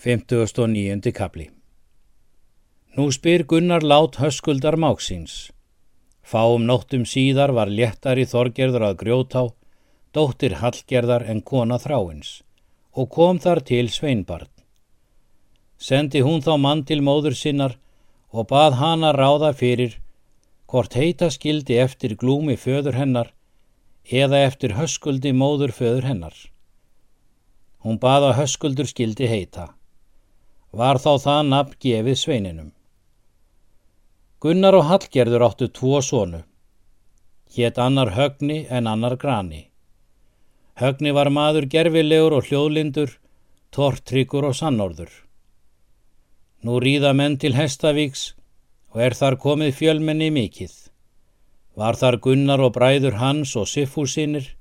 59. kapli Nú spyr Gunnar lát höskuldar máksins. Fáum nóttum síðar var léttar í þorgerður að grjótá, dóttir Hallgerðar en kona þráins, og kom þar til Sveinbarn. Sendi hún þá mann til móður sinnar og bað hana ráða fyrir hvort heita skildi eftir glúmi föður hennar eða eftir höskuldi móður föður hennar. Hún baða höskuldur skildi heita var þá það nafn gefið sveininum. Gunnar og Hallgerður áttu tvo sonu. Hétt annar högni en annar grani. Högni var maður gerfilegur og hljóðlindur, tortryggur og sannorður. Nú ríða menn til Hestavíks og er þar komið fjölmenni mikið. Var þar Gunnar og bræður hans og Siffúsinir,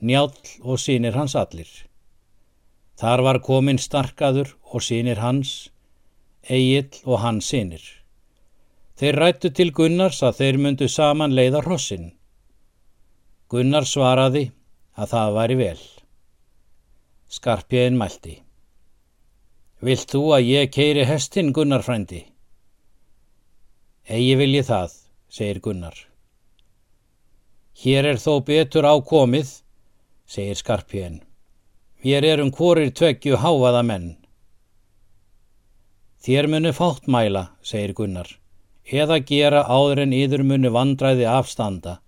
njál og sínir hans allir. Þar var komin starkaður og sínir hans, Egil og hans sínir. Þeir rættu til Gunnars að þeir myndu saman leiða hrossin. Gunnar svaraði að það væri vel. Skarpjöðin mælti. Vilt þú að ég keiri hestin, Gunnar frændi? Egi vil ég það, segir Gunnar. Hér er þó betur ákomið, segir Skarpjöðin. Við erum hvorir tveggju háaða menn. Þér munu fátt mæla, segir Gunnar, eða gera áður en yður munu vandræði afstanda,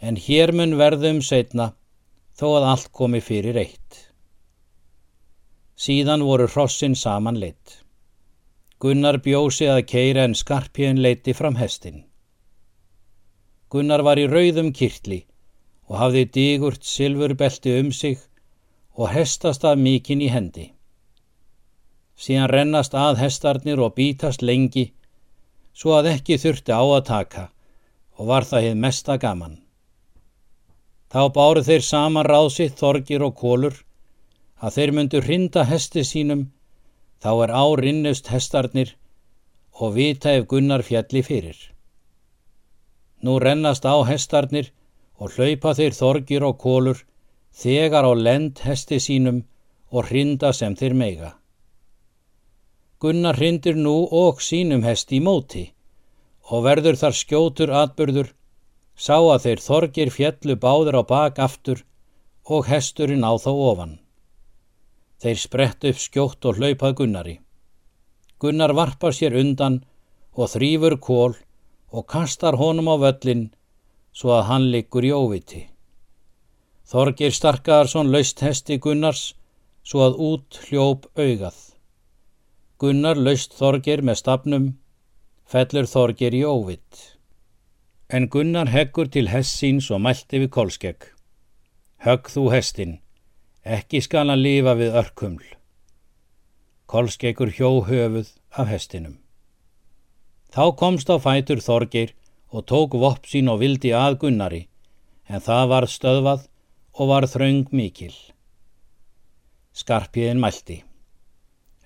en hér mun verðum setna, þó að allt komi fyrir eitt. Síðan voru hrossin saman leitt. Gunnar bjósi að keira en skarpjön leiti fram hestin. Gunnar var í rauðum kirtli og hafði digurt silfurbelti um sig og hestast af mikinn í hendi. Síðan rennast að hestarnir og bítast lengi svo að ekki þurfti á að taka og var það heið mesta gaman. Þá báru þeir saman ráðsitt þorgir og kólur að þeir myndu hrinda hesti sínum þá er árinnust hestarnir og vita ef gunnar fjalli fyrir. Nú rennast á hestarnir og hlaupa þeir þorgir og kólur þegar á lend hesti sínum og hrinda sem þeir meiga. Gunnar hrindir nú og sínum hesti í móti og verður þar skjótur atbyrður, sá að þeir þorgir fjallu báður á bak aftur og hesturinn á þá ofan. Þeir sprett upp skjótt og hlaupað Gunnari. Gunnar varpar sér undan og þrýfur kól og kastar honum á völlin svo að hann liggur í óviti. Þorgir Starkaðarsson laust hesti Gunnars svo að út hljóp augað. Gunnar laust Þorgir með stafnum, fellur Þorgir í óvitt. En Gunnar heggur til hest síns og mælti við kolskegg. Högg þú hestin, ekki skal hann lifa við örkuml. Kolskeggur hjó höfuð af hestinum. Þá komst á fætur Þorgir og tók vopp sín og vildi að Gunnari, en það var stöðvað og var þraung mikil. Skarpiðin mælti.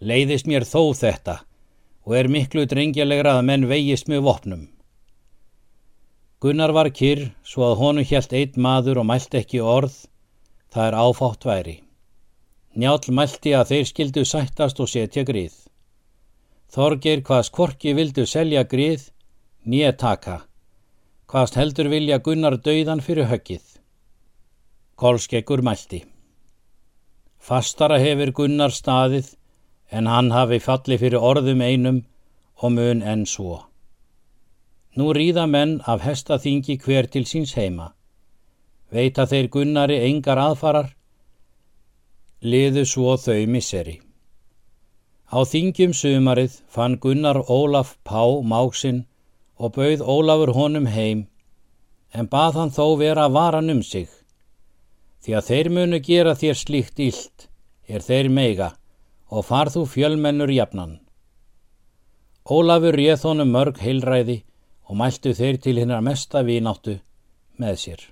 Leiðist mér þó þetta og er miklu drengjalegra að menn vegist með vopnum. Gunnar var kyrr svo að honu hjælt eitt maður og mælt ekki orð, það er áfátt væri. Njál mælti að þeir skildu sættast og setja grið. Þorgir hvaðs korki vildu selja grið, nýja taka. Hvaðst heldur vilja Gunnar dauðan fyrir höggið. Kolskeggur mælti. Fastara hefur Gunnar staðið en hann hafi falli fyrir orðum einum og mun enn svo. Nú ríða menn af hestaþingi hver til síns heima. Veita þeir Gunnari engar aðfarar, liðu svo þau misseri. Á þingjum sumarið fann Gunnar Ólaf Pá máksinn og bauð Ólafur honum heim, en bað hann þó vera varan um sig því að þeir munu gera þér slíkt ílt, er þeir meiga, og farð þú fjölmennur jafnan. Ólafur réð honum mörg heilræði og mæltu þeir til hinnar mesta vínáttu með sér.